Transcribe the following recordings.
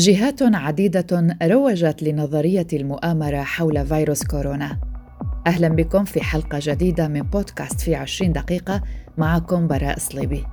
جهات عديدة روجت لنظرية المؤامرة حول فيروس كورونا. أهلا بكم في حلقة جديدة من بودكاست في 20 دقيقة معكم براء صليبي.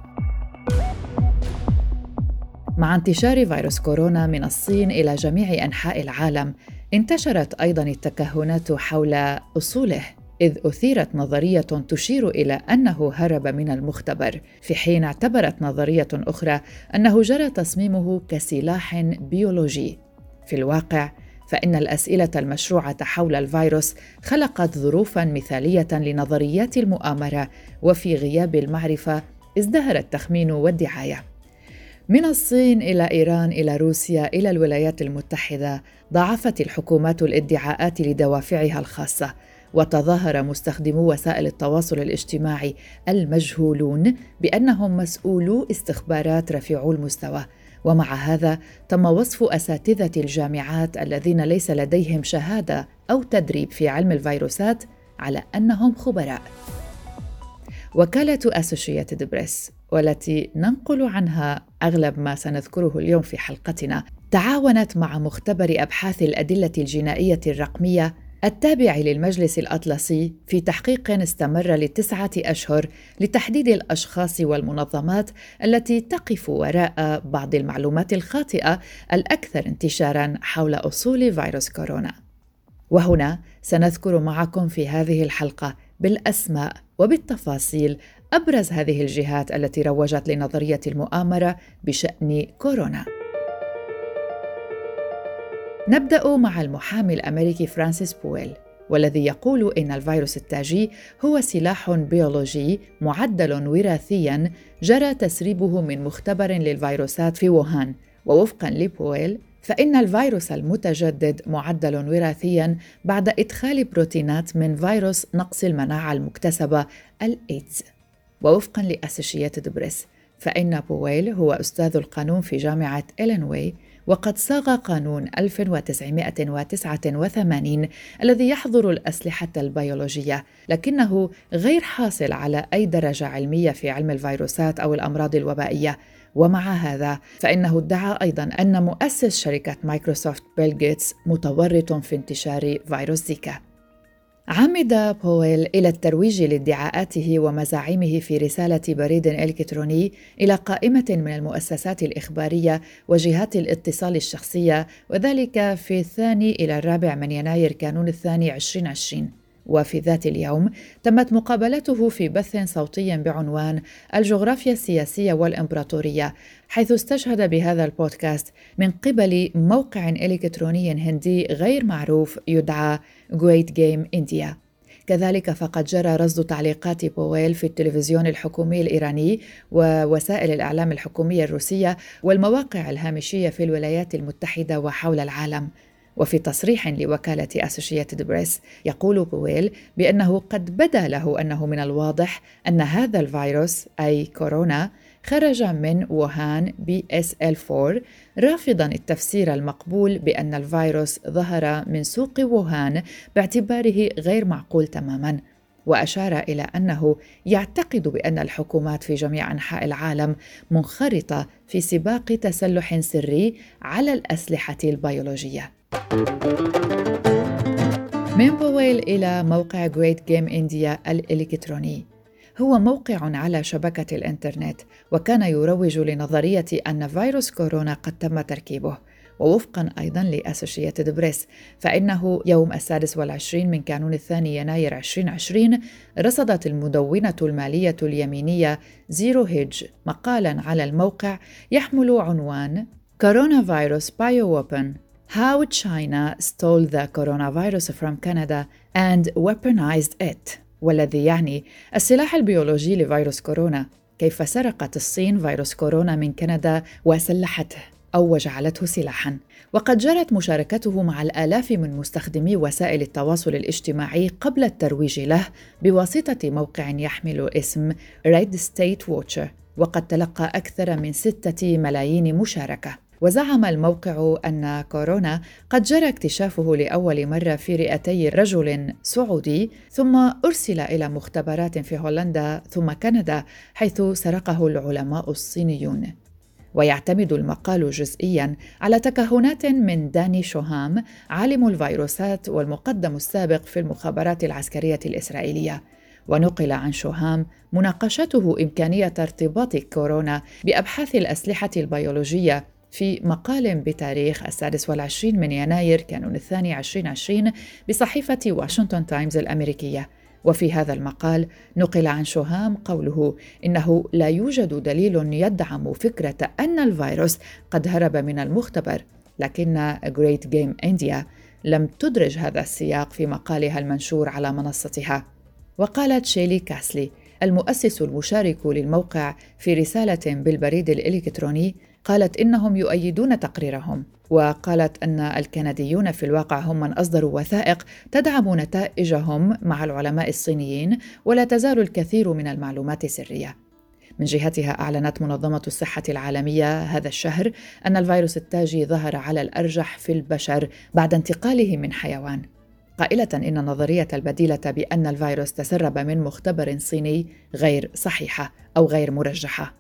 مع انتشار فيروس كورونا من الصين إلى جميع أنحاء العالم، انتشرت أيضا التكهنات حول أصوله إذ أثيرت نظرية تشير إلى أنه هرب من المختبر، في حين اعتبرت نظرية أخرى أنه جرى تصميمه كسلاح بيولوجي. في الواقع، فإن الأسئلة المشروعة حول الفيروس خلقت ظروفا مثالية لنظريات المؤامرة، وفي غياب المعرفة ازدهر التخمين والدعاية. من الصين إلى إيران إلى روسيا إلى الولايات المتحدة ضاعفت الحكومات الادعاءات لدوافعها الخاصة وتظاهر مستخدمو وسائل التواصل الاجتماعي المجهولون بأنهم مسؤولو استخبارات رفيعو المستوى. ومع هذا تم وصف أساتذة الجامعات الذين ليس لديهم شهادة أو تدريب في علم الفيروسات على أنهم خبراء. وكالة أسوشيتد بريس والتي ننقل عنها أغلب ما سنذكره اليوم في حلقتنا تعاونت مع مختبر أبحاث الأدلة الجنائية الرقمية التابع للمجلس الأطلسي في تحقيق استمر لتسعة أشهر لتحديد الأشخاص والمنظمات التي تقف وراء بعض المعلومات الخاطئة الأكثر انتشاراً حول أصول فيروس كورونا. وهنا سنذكر معكم في هذه الحلقة بالأسماء وبالتفاصيل أبرز هذه الجهات التي روجت لنظرية المؤامرة بشأن كورونا. نبدأ مع المحامي الأمريكي فرانسيس بويل والذي يقول إن الفيروس التاجي هو سلاح بيولوجي معدل وراثيا جرى تسريبه من مختبر للفيروسات في ووهان. ووفقا لبويل فإن الفيروس المتجدد معدل وراثيا بعد إدخال بروتينات من فيروس نقص المناعة المكتسبة الإيدز ووفقا لأسوشيتد بريس فإن بويل هو أستاذ القانون في جامعة إلينوي وقد صاغ قانون 1989 الذي يحظر الأسلحة البيولوجية لكنه غير حاصل على أي درجة علمية في علم الفيروسات أو الأمراض الوبائية. ومع هذا فإنه ادعى أيضا أن مؤسس شركة مايكروسوفت بيل جيتس متورط في انتشار فيروس زيكا. عمد بويل إلى الترويج لادعاءاته ومزاعمه في رسالة بريد إلكتروني إلى قائمة من المؤسسات الإخبارية وجهات الاتصال الشخصية وذلك في الثاني إلى الرابع من يناير كانون الثاني 2020 وفي ذات اليوم تمت مقابلته في بث صوتي بعنوان الجغرافيا السياسية والإمبراطورية حيث استشهد بهذا البودكاست من قبل موقع إلكتروني هندي غير معروف يدعى Great Game India. كذلك فقد جرى رصد تعليقات بويل في التلفزيون الحكومي الإيراني ووسائل الإعلام الحكومية الروسية والمواقع الهامشية في الولايات المتحدة وحول العالم. وفي تصريح لوكالة أسوشيتد بريس يقول بويل بأنه قد بدا له أنه من الواضح أن هذا الفيروس أي كورونا خرج من ووهان BSL 4 رافضا التفسير المقبول بأن الفيروس ظهر من سوق ووهان باعتباره غير معقول تماما وأشار إلى أنه يعتقد بأن الحكومات في جميع أنحاء العالم منخرطة في سباق تسلح سري على الأسلحة البيولوجية. من بويل إلى موقع Great Game India الإلكتروني. هو موقع على شبكة الإنترنت وكان يروج لنظرية أن فيروس كورونا قد تم تركيبه ووفقا أيضا لأسوشيتد بريس فإنه يوم السادس والعشرين من كانون الثاني يناير 2020 رصدت المدونة المالية اليمينية Zero Hedge مقالا على الموقع يحمل عنوان Coronavirus Bio How China Stole the Coronavirus from Canada and Weaponized It والذي يعني السلاح البيولوجي لفيروس كورونا. كيف سرقت الصين فيروس كورونا من كندا وسلحته أو وجعلته سلاحاً. وقد جرت مشاركته مع الآلاف من مستخدمي وسائل التواصل الاجتماعي قبل الترويج له بواسطة موقع يحمل اسم Red State Watcher وقد تلقى أكثر من ستة ملايين مشاركة. وزعم الموقع أن كورونا قد جرى اكتشافه لأول مرة في رئتي رجل سعودي ثم أرسل إلى مختبرات في هولندا ثم كندا حيث سرقه العلماء الصينيون. ويعتمد المقال جزئيا على تكهنات من داني شوهام عالم الفيروسات والمقدم السابق في المخابرات العسكرية الإسرائيلية. ونقل عن شوهام مناقشته إمكانية ارتباط كورونا بأبحاث الأسلحة البيولوجية في مقال بتاريخ السادس والعشرين من يناير كانون الثاني 2020 بصحيفة واشنطن تايمز الأمريكية. وفي هذا المقال نقل عن شوهام قوله إنه لا يوجد دليل يدعم فكرة أن الفيروس قد هرب من المختبر لكن جريت جيم انديا لم تدرج هذا السياق في مقالها المنشور على منصتها. وقالت شيلي كاسلي المؤسس المشارك للموقع في رسالة بالبريد الإلكتروني قالت إنهم يؤيدون تقريرهم وقالت أن الكنديون في الواقع هم من أصدروا وثائق تدعم نتائجهم مع العلماء الصينيين ولا تزال الكثير من المعلومات سرية. من جهتها أعلنت منظمة الصحة العالمية هذا الشهر أن الفيروس التاجي ظهر على الأرجح في البشر بعد انتقاله من حيوان. قائلة إن النظرية البديلة بأن الفيروس تسرب من مختبر صيني غير صحيحة أو غير مرجحة.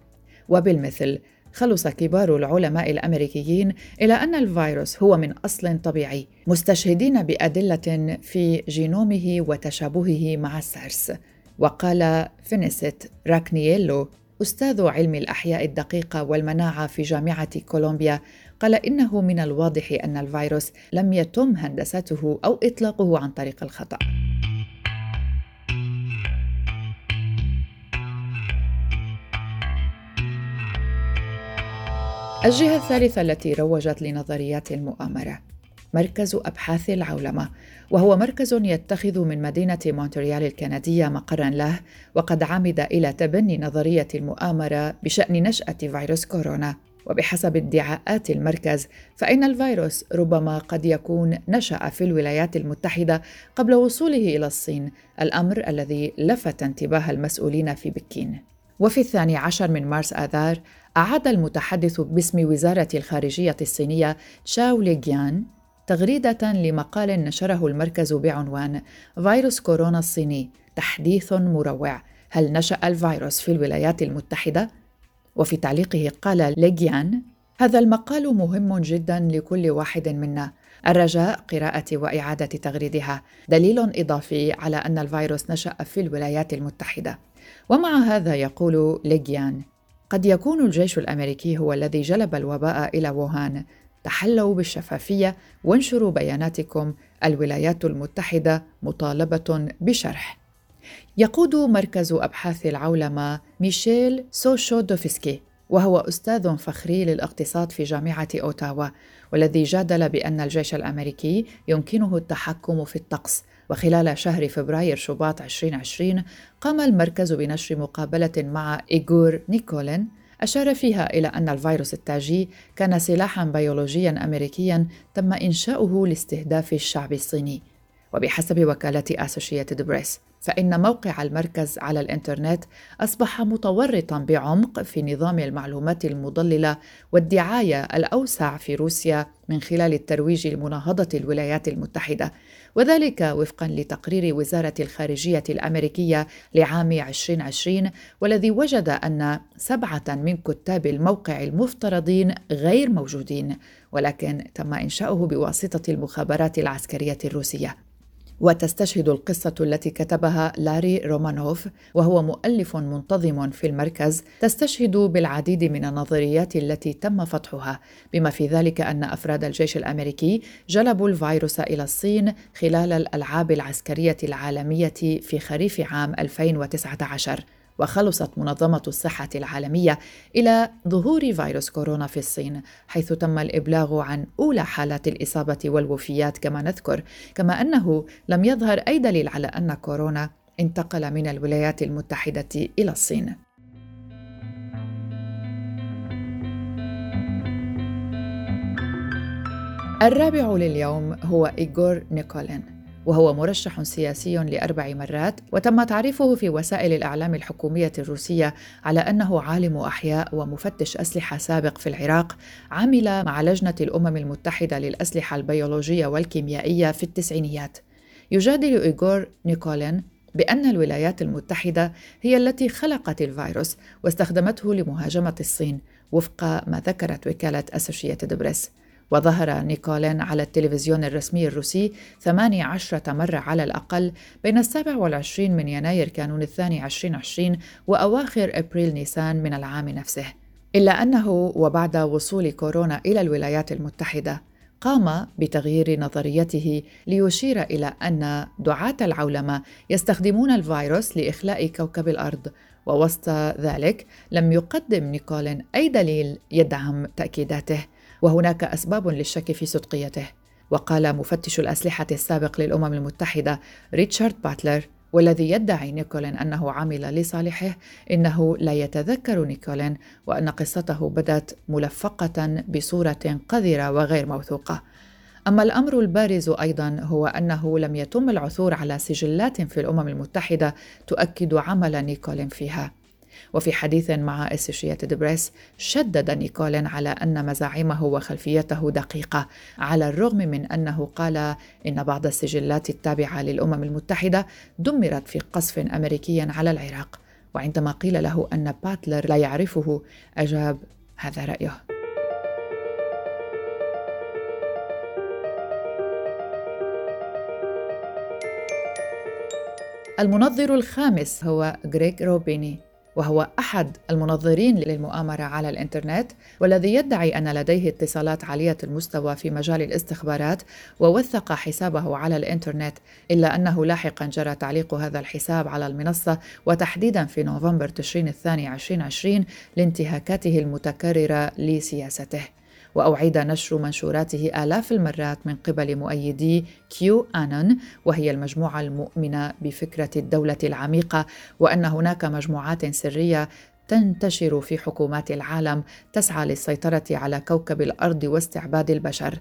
وبالمثل خلص كبار العلماء الأمريكيين إلى أن الفيروس هو من أصل طبيعي مستشهدين بأدلة في جينومه وتشابهه مع السارس وقال فينيست راكنييلو أستاذ علم الأحياء الدقيقة والمناعة في جامعة كولومبيا قال إنه من الواضح أن الفيروس لم يتم هندسته أو إطلاقه عن طريق الخطأ. الجهة الثالثة التي روجت لنظريات المؤامرة مركز أبحاث العولمة وهو مركز يتخذ من مدينة مونتريال الكندية مقرا له وقد عمد إلى تبني نظرية المؤامرة بشأن نشأة فيروس كورونا. وبحسب ادعاءات المركز فإن الفيروس ربما قد يكون نشأ في الولايات المتحدة قبل وصوله إلى الصين الأمر الذي لفت انتباه المسؤولين في بكين. وفي الثاني عشر من مارس آذار أعاد المتحدث باسم وزارة الخارجية الصينية تشاو ليجيان تغريدة لمقال نشره المركز بعنوان فيروس كورونا الصيني تحديث مروع. هل نشأ الفيروس في الولايات المتحدة؟ وفي تعليقه قال ليجيان هذا المقال مهم جدا لكل واحد منا. الرجاء قراءة وإعادة تغريدها دليل إضافي على أن الفيروس نشأ في الولايات المتحدة. ومع هذا يقول ليجيان قد يكون الجيش الأمريكي هو الذي جلب الوباء إلى ووهان. تحلوا بالشفافية وانشروا بياناتكم. الولايات المتحدة مطالبة بشرح. يقود مركز أبحاث العولمة ميشيل سوشودوفسكي وهو أستاذ فخري للاقتصاد في جامعة أوتاوا والذي جادل بأن الجيش الأمريكي يمكنه التحكم في الطقس. وخلال شهر فبراير شباط 2020 قام المركز بنشر مقابلة مع إيغور نيكولين أشار فيها إلى أن الفيروس التاجي كان سلاحا بيولوجيا أمريكيا تم إنشاؤه لاستهداف الشعب الصيني. وبحسب وكالة أسوشيتد بريس فإن موقع المركز على الإنترنت أصبح متورطا بعمق في نظام المعلومات المضللة والدعاية الأوسع في روسيا من خلال الترويج لمناهضة الولايات المتحدة وذلك وفقا لتقرير وزارة الخارجية الأمريكية لعام 2020 والذي وجد أن سبعة من كتاب الموقع المفترضين غير موجودين ولكن تم إنشاؤه بواسطة المخابرات العسكرية الروسية. وتستشهد القصة التي كتبها لاري رومانوف وهو مؤلف منتظم في المركز تستشهد بالعديد من النظريات التي تم فتحها بما في ذلك أن أفراد الجيش الأمريكي جلبوا الفيروس إلى الصين خلال الألعاب العسكرية العالمية في خريف عام 2019 وخلصت منظمة الصحة العالمية إلى ظهور فيروس كورونا في الصين حيث تم الإبلاغ عن أولى حالات الإصابة والوفيات كما نذكر كما أنه لم يظهر أي دليل على أن كورونا انتقل من الولايات المتحدة إلى الصين. الرابع لليوم هو إيغور نيكولين. وهو مرشح سياسي لأربع مرات وتم تعريفه في وسائل الإعلام الحكومية الروسية على أنه عالم أحياء ومفتش أسلحة سابق في العراق عمل مع لجنة الأمم المتحدة للأسلحة البيولوجية والكيميائية في التسعينيات. يجادل إيغور نيكولين بأن الولايات المتحدة هي التي خلقت الفيروس واستخدمته لمهاجمة الصين وفق ما ذكرت وكالة أسوشيتد بريس وظهر نيكولين على التلفزيون الرسمي الروسي 18 مرة على الأقل بين السابع والعشرين من يناير كانون الثاني 2020 وأواخر أبريل نيسان من العام نفسه. إلا أنه وبعد وصول كورونا إلى الولايات المتحدة قام بتغيير نظريته ليشير إلى أن دعاة العولمة يستخدمون الفيروس لإخلاء كوكب الأرض ووسط ذلك لم يقدم نيكولين أي دليل يدعم تأكيداته. وهناك أسباب للشك في صدقيته. وقال مفتش الأسلحة السابق للأمم المتحدة ريتشارد باتلر والذي يدعي نيكولين أنه عمل لصالحه إنه لا يتذكر نيكولين وأن قصته بدت ملفقة بصورة قذرة وغير موثوقة. أما الأمر البارز أيضا هو أنه لم يتم العثور على سجلات في الأمم المتحدة تؤكد عمل نيكولين فيها. وفي حديث مع اسوشيتد بريس شدد نيكولين على أن مزاعمه وخلفيته دقيقة على الرغم من أنه قال إن بعض السجلات التابعة للأمم المتحدة دمرت في قصف أمريكي على العراق. وعندما قيل له أن باتلر لا يعرفه أجاب هذا رأيه. المنظر الخامس هو غريغ روبيني. وهو أحد المنظرين للمؤامرة على الإنترنت والذي يدعي أن لديه اتصالات عالية المستوى في مجال الاستخبارات ووثق حسابه على الإنترنت إلا أنه لاحقا جرى تعليق هذا الحساب على المنصة وتحديدا في نوفمبر تشرين الثاني 2020 لانتهاكاته المتكررة لسياسته. وأعيد نشر منشوراته آلاف المرات من قبل مؤيدي كيو آنون وهي المجموعة المؤمنة بفكرة الدولة العميقة وأن هناك مجموعات سرية تنتشر في حكومات العالم تسعى للسيطرة على كوكب الأرض واستعباد البشر.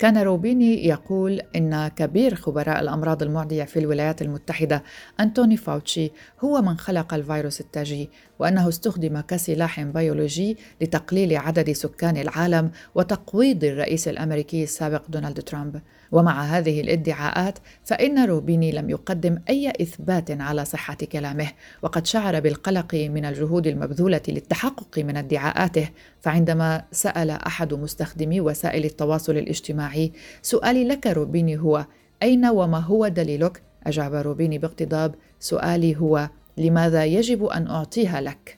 كان روبيني يقول إن كبير خبراء الأمراض المعدية في الولايات المتحدة أنتوني فاوتشي هو من خلق الفيروس التاجي وأنه استخدم كسلاح بيولوجي لتقليل عدد سكان العالم وتقويض الرئيس الأمريكي السابق دونالد ترامب. ومع هذه الادعاءات فإن روبيني لم يقدم أي إثبات على صحة كلامه وقد شعر بالقلق من الجهود المبذولة للتحقق من ادعاءاته فعندما سأل أحد مستخدمي وسائل التواصل الاجتماعي سؤالي لك روبيني هو أين وما هو دليلك؟ أجاب روبيني باقتضاب سؤالي هو لماذا يجب أن أعطيها لك؟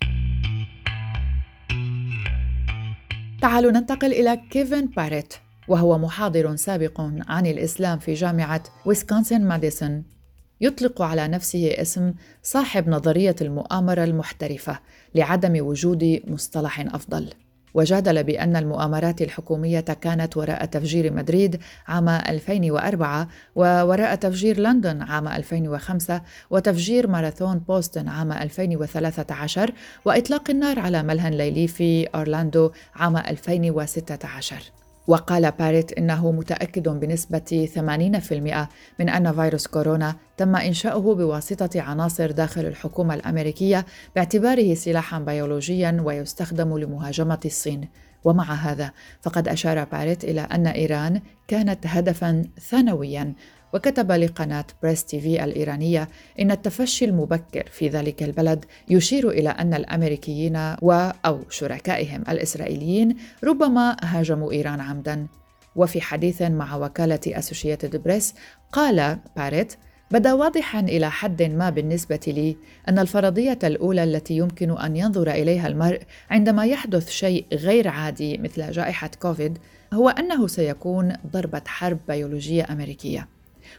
تعالوا ننتقل إلى كيفن باريت وهو محاضر سابق عن الإسلام في جامعة ويسكونسن ماديسون. يطلق على نفسه اسم صاحب نظرية المؤامرة المحترفة لعدم وجود مصطلح أفضل. وجادل بأن المؤامرات الحكومية كانت وراء تفجير مدريد عام 2004 ووراء تفجير لندن عام 2005 وتفجير ماراثون بوستون عام 2013 وإطلاق النار على ملهى ليلي في أورلاندو عام 2016 وقال باريت إنه متأكد بنسبة 80% من أن فيروس كورونا تم إنشاؤه بواسطة عناصر داخل الحكومة الأمريكية باعتباره سلاحا بيولوجيا ويستخدم لمهاجمة الصين. ومع هذا فقد أشار باريت إلى أن إيران كانت هدفا ثانويا وكتب لقناة بريس تي في الإيرانية إن التفشي المبكر في ذلك البلد يشير إلى أن الأمريكيين و أو شركائهم الإسرائيليين ربما هاجموا إيران عمدا. وفي حديث مع وكالة أسوشيتد بريس قال باريت بدا واضحا إلى حد ما بالنسبة لي أن الفرضية الأولى التي يمكن أن ينظر إليها المرء عندما يحدث شيء غير عادي مثل جائحة كوفيد هو أنه سيكون ضربة حرب بيولوجية أمريكية.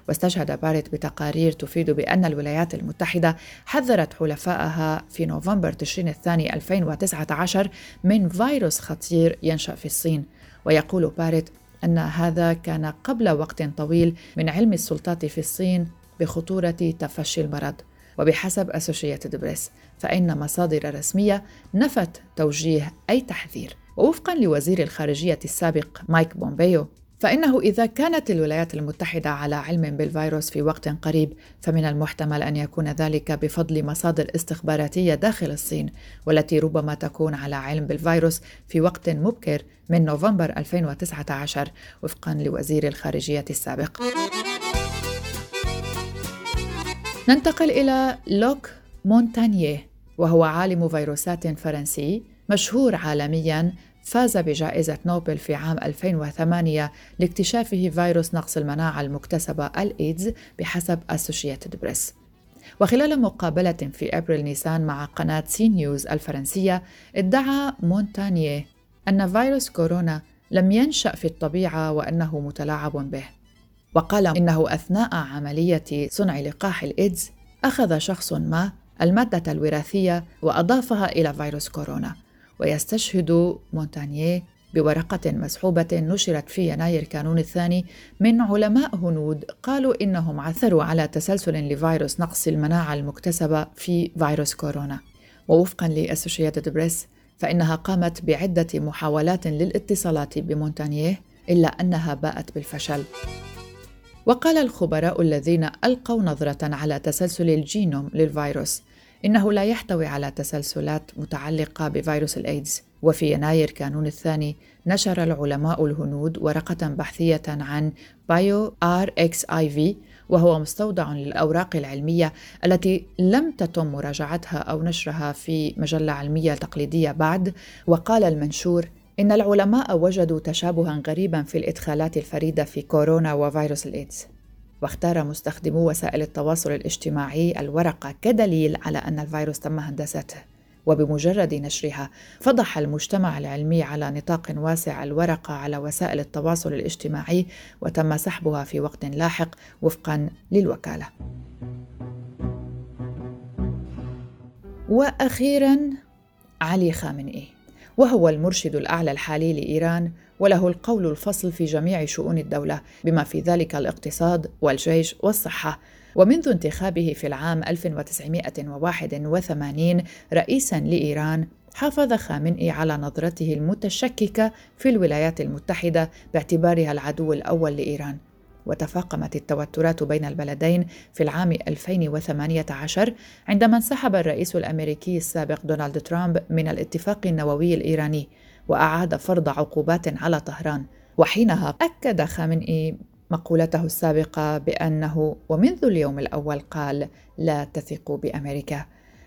واستشهد باريت بتقارير تفيد بأن الولايات المتحدة حذرت حلفائها في نوفمبر تشرين الثاني 2019 من فيروس خطير ينشأ في الصين. ويقول باريت أن هذا كان قبل وقت طويل من علم السلطات في الصين بخطورة تفشي المرض وبحسب أسوشيتد بريس فإن مصادر رسمية نفت توجيه أي تحذير. ووفقا لوزير الخارجية السابق مايك بومبيو فإنه إذا كانت الولايات المتحدة على علم بالفيروس في وقت قريب فمن المحتمل أن يكون ذلك بفضل مصادر استخباراتية داخل الصين والتي ربما تكون على علم بالفيروس في وقت مبكر من نوفمبر 2019 وفقا لوزير الخارجية السابق. ننتقل إلى لوك مونتانيه وهو عالم فيروسات فرنسي مشهور عالميا فاز بجائزة نوبل في عام 2008 لاكتشافه فيروس نقص المناعة المكتسبة الإيدز بحسب أسوشيتد بريس وخلال مقابلة في أبريل نيسان مع قناة CNews الفرنسية ادعى مونتانيه أن فيروس كورونا لم ينشأ في الطبيعة وأنه متلاعب به. وقال إنه أثناء عملية صنع لقاح الإيدز أخذ شخص ما المادة الوراثية وأضافها إلى فيروس كورونا. ويستشهد مونتانيه بورقة مسحوبة نشرت في يناير كانون الثاني من علماء هنود قالوا إنهم عثروا على تسلسل لفيروس نقص المناعة المكتسبة في فيروس كورونا. ووفقا لأسوشيتد بريس فإنها قامت بعدة محاولات للاتصالات بمونتانيه إلا أنها باءت بالفشل. وقال الخبراء الذين ألقوا نظرة على تسلسل الجينوم للفيروس إنه لا يحتوي على تسلسلات متعلقة بفيروس الإيدز. وفي يناير كانون الثاني نشر العلماء الهنود ورقة بحثية عن بايو آر إكس آي في وهو مستودع للأوراق العلمية التي لم تتم مراجعتها أو نشرها في مجلة علمية تقليدية بعد. وقال المنشور إن العلماء وجدوا تشابها غريبا في الإدخالات الفريدة في كورونا وفيروس الإيدز. واختار مستخدمو وسائل التواصل الاجتماعي الورقة كدليل على أن الفيروس تم هندسته وبمجرد نشرها فضح المجتمع العلمي على نطاق واسع الورقة على وسائل التواصل الاجتماعي وتم سحبها في وقت لاحق وفقا للوكالة. وأخيرا علي خامنئي وهو المرشد الأعلى الحالي لإيران وله القول الفصل في جميع شؤون الدولة بما في ذلك الاقتصاد والجيش والصحة. ومنذ انتخابه في العام 1981 رئيسا لإيران حافظ خامنئي على نظرته المتشككة في الولايات المتحدة باعتبارها العدو الأول لإيران. وتفاقمت التوترات بين البلدين في العام 2018 عندما انسحب الرئيس الأمريكي السابق دونالد ترامب من الاتفاق النووي الإيراني. وأعاد فرض عقوبات على طهران. وحينها أكد خامنئي مقولته السابقة بأنه ومنذ اليوم الأول قال لا تثقوا بأمريكا.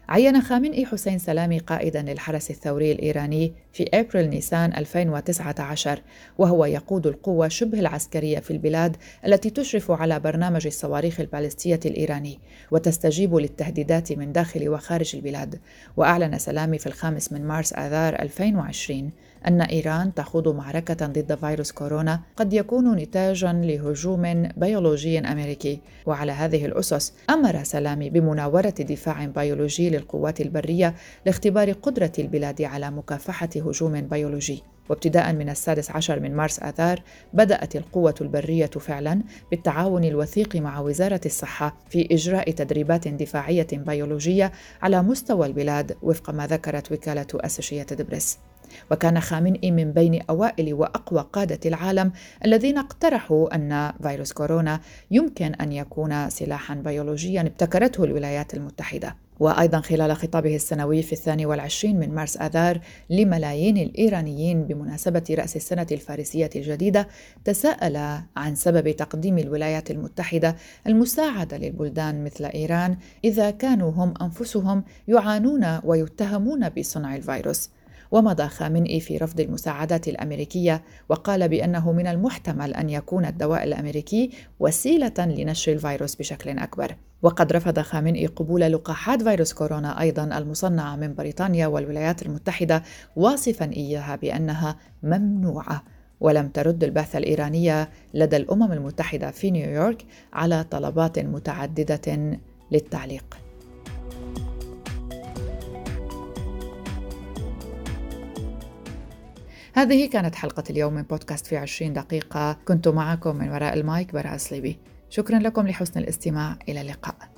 عين خامنئي حسين سلامي قائدا للحرس الثوري الإيراني في أبريل نيسان 2019 وهو يقود القوة شبه العسكرية في البلاد التي تشرف على برنامج الصواريخ البالستية الإيراني وتستجيب للتهديدات من داخل وخارج البلاد. وأعلن سلامي في الخامس من مارس آذار 2020 أن إيران تخوض معركة ضد فيروس كورونا قد يكون نتاجا لهجوم بيولوجي أمريكي. وعلى هذه الأسس أمر سلامي بمناورة دفاع بيولوجي للقوات البرية لاختبار قدرة البلاد على مكافحة هجوم بيولوجي. وابتداء من السادس عشر من مارس آذار بدأت القوة البرية فعلا بالتعاون الوثيق مع وزارة الصحة في إجراء تدريبات دفاعية بيولوجية على مستوى البلاد وفق ما ذكرت وكالة أسوشيتد بريس وكان خامنئي من بين أوائل وأقوى قادة العالم الذين اقترحوا أن فيروس كورونا يمكن أن يكون سلاحا بيولوجيا ابتكرته الولايات المتحدة. وأيضا خلال خطابه السنوي في الثاني والعشرين من مارس آذار لملايين الإيرانيين بمناسبة رأس السنة الفارسية الجديدة تساءل عن سبب تقديم الولايات المتحدة المساعدة للبلدان مثل إيران إذا كانوا هم أنفسهم يعانون ويتهمون بصنع الفيروس. ومضى خامنئي في رفض المساعدات الأمريكية وقال بأنه من المحتمل أن يكون الدواء الأمريكي وسيلة لنشر الفيروس بشكل أكبر. وقد رفض خامنئي قبول لقاحات فيروس كورونا أيضا المصنعه من بريطانيا والولايات المتحدة واصفا إياها بأنها ممنوعة. ولم ترد البعثة الإيرانية لدى الأمم المتحدة في نيويورك على طلبات متعددة للتعليق. هذه كانت حلقة اليوم من بودكاست في عشرين دقيقة. كنت معكم من وراء المايك براء صليبي شكرا لكم لحسن الاستماع. إلى اللقاء.